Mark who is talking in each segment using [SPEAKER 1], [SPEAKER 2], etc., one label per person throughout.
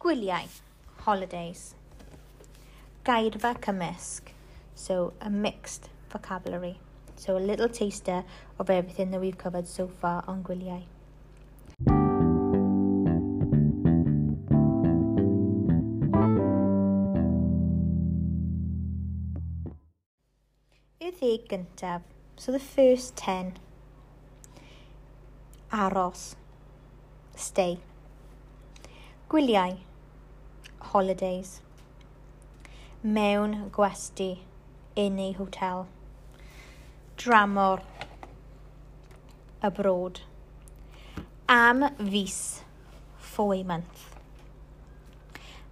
[SPEAKER 1] Gwyliau, holidays. Gairfa cymysg, so a mixed vocabulary. So a little taster of everything that we've covered so far on Gwyliau. Y ddeg gyntaf, so the first ten. Aros, stay. Gwyliau, holidays. Mewn gwesti in a hotel. Dramor abroad. Am fus for a month.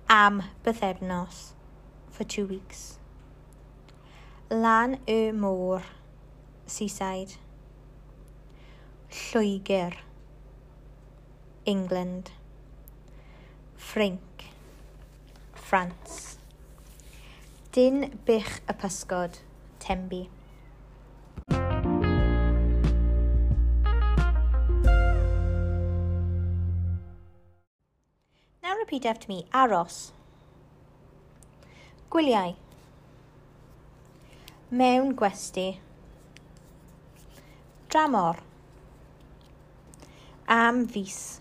[SPEAKER 1] Am bythefnos for two weeks. Lan y môr seaside. Lloegr England. Frank France. Dyn bych y pysgod, Tembi. Now repeat after me, aros. Gwyliau. Mewn gwesti. Dramor. Am fus.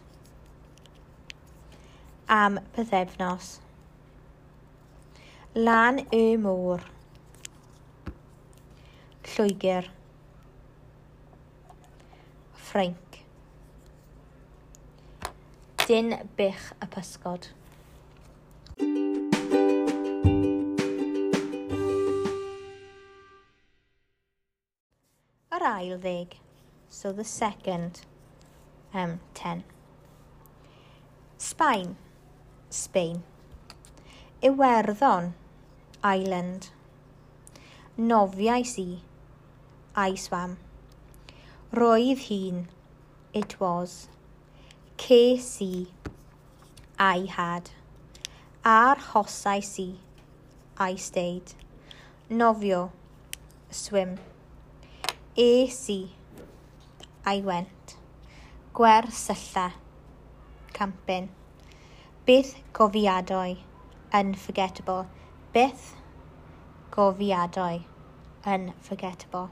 [SPEAKER 1] Am bythefnos. Lan y Môr. Lloegr. Ffrainc. Dyn bych y pysgod. Yr ail ddeg So the second um, ten. Sbaen Sbaen. Iwerddon island. Nofiais i. I swam. Roedd hi'n. It was. Ces i. I had. Ar hosais i. I stayed. Nofio. Swim. Es i. I went. Gwersylla. Campin. Bydd gofiadau. Unforgettable byth gofiadau yn forgettable.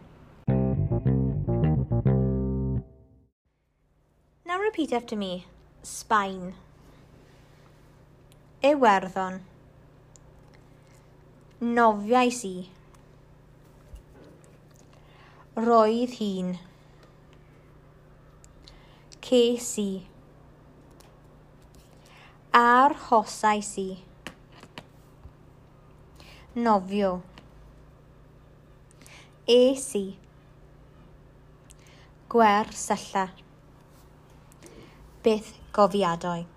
[SPEAKER 1] Now repeat after me. Sbaen. Iwerddon. Nofiais i. Roedd hi'n. Ces i. Arhosais i nofio. Es i. Gwer sylla Byth gofiadau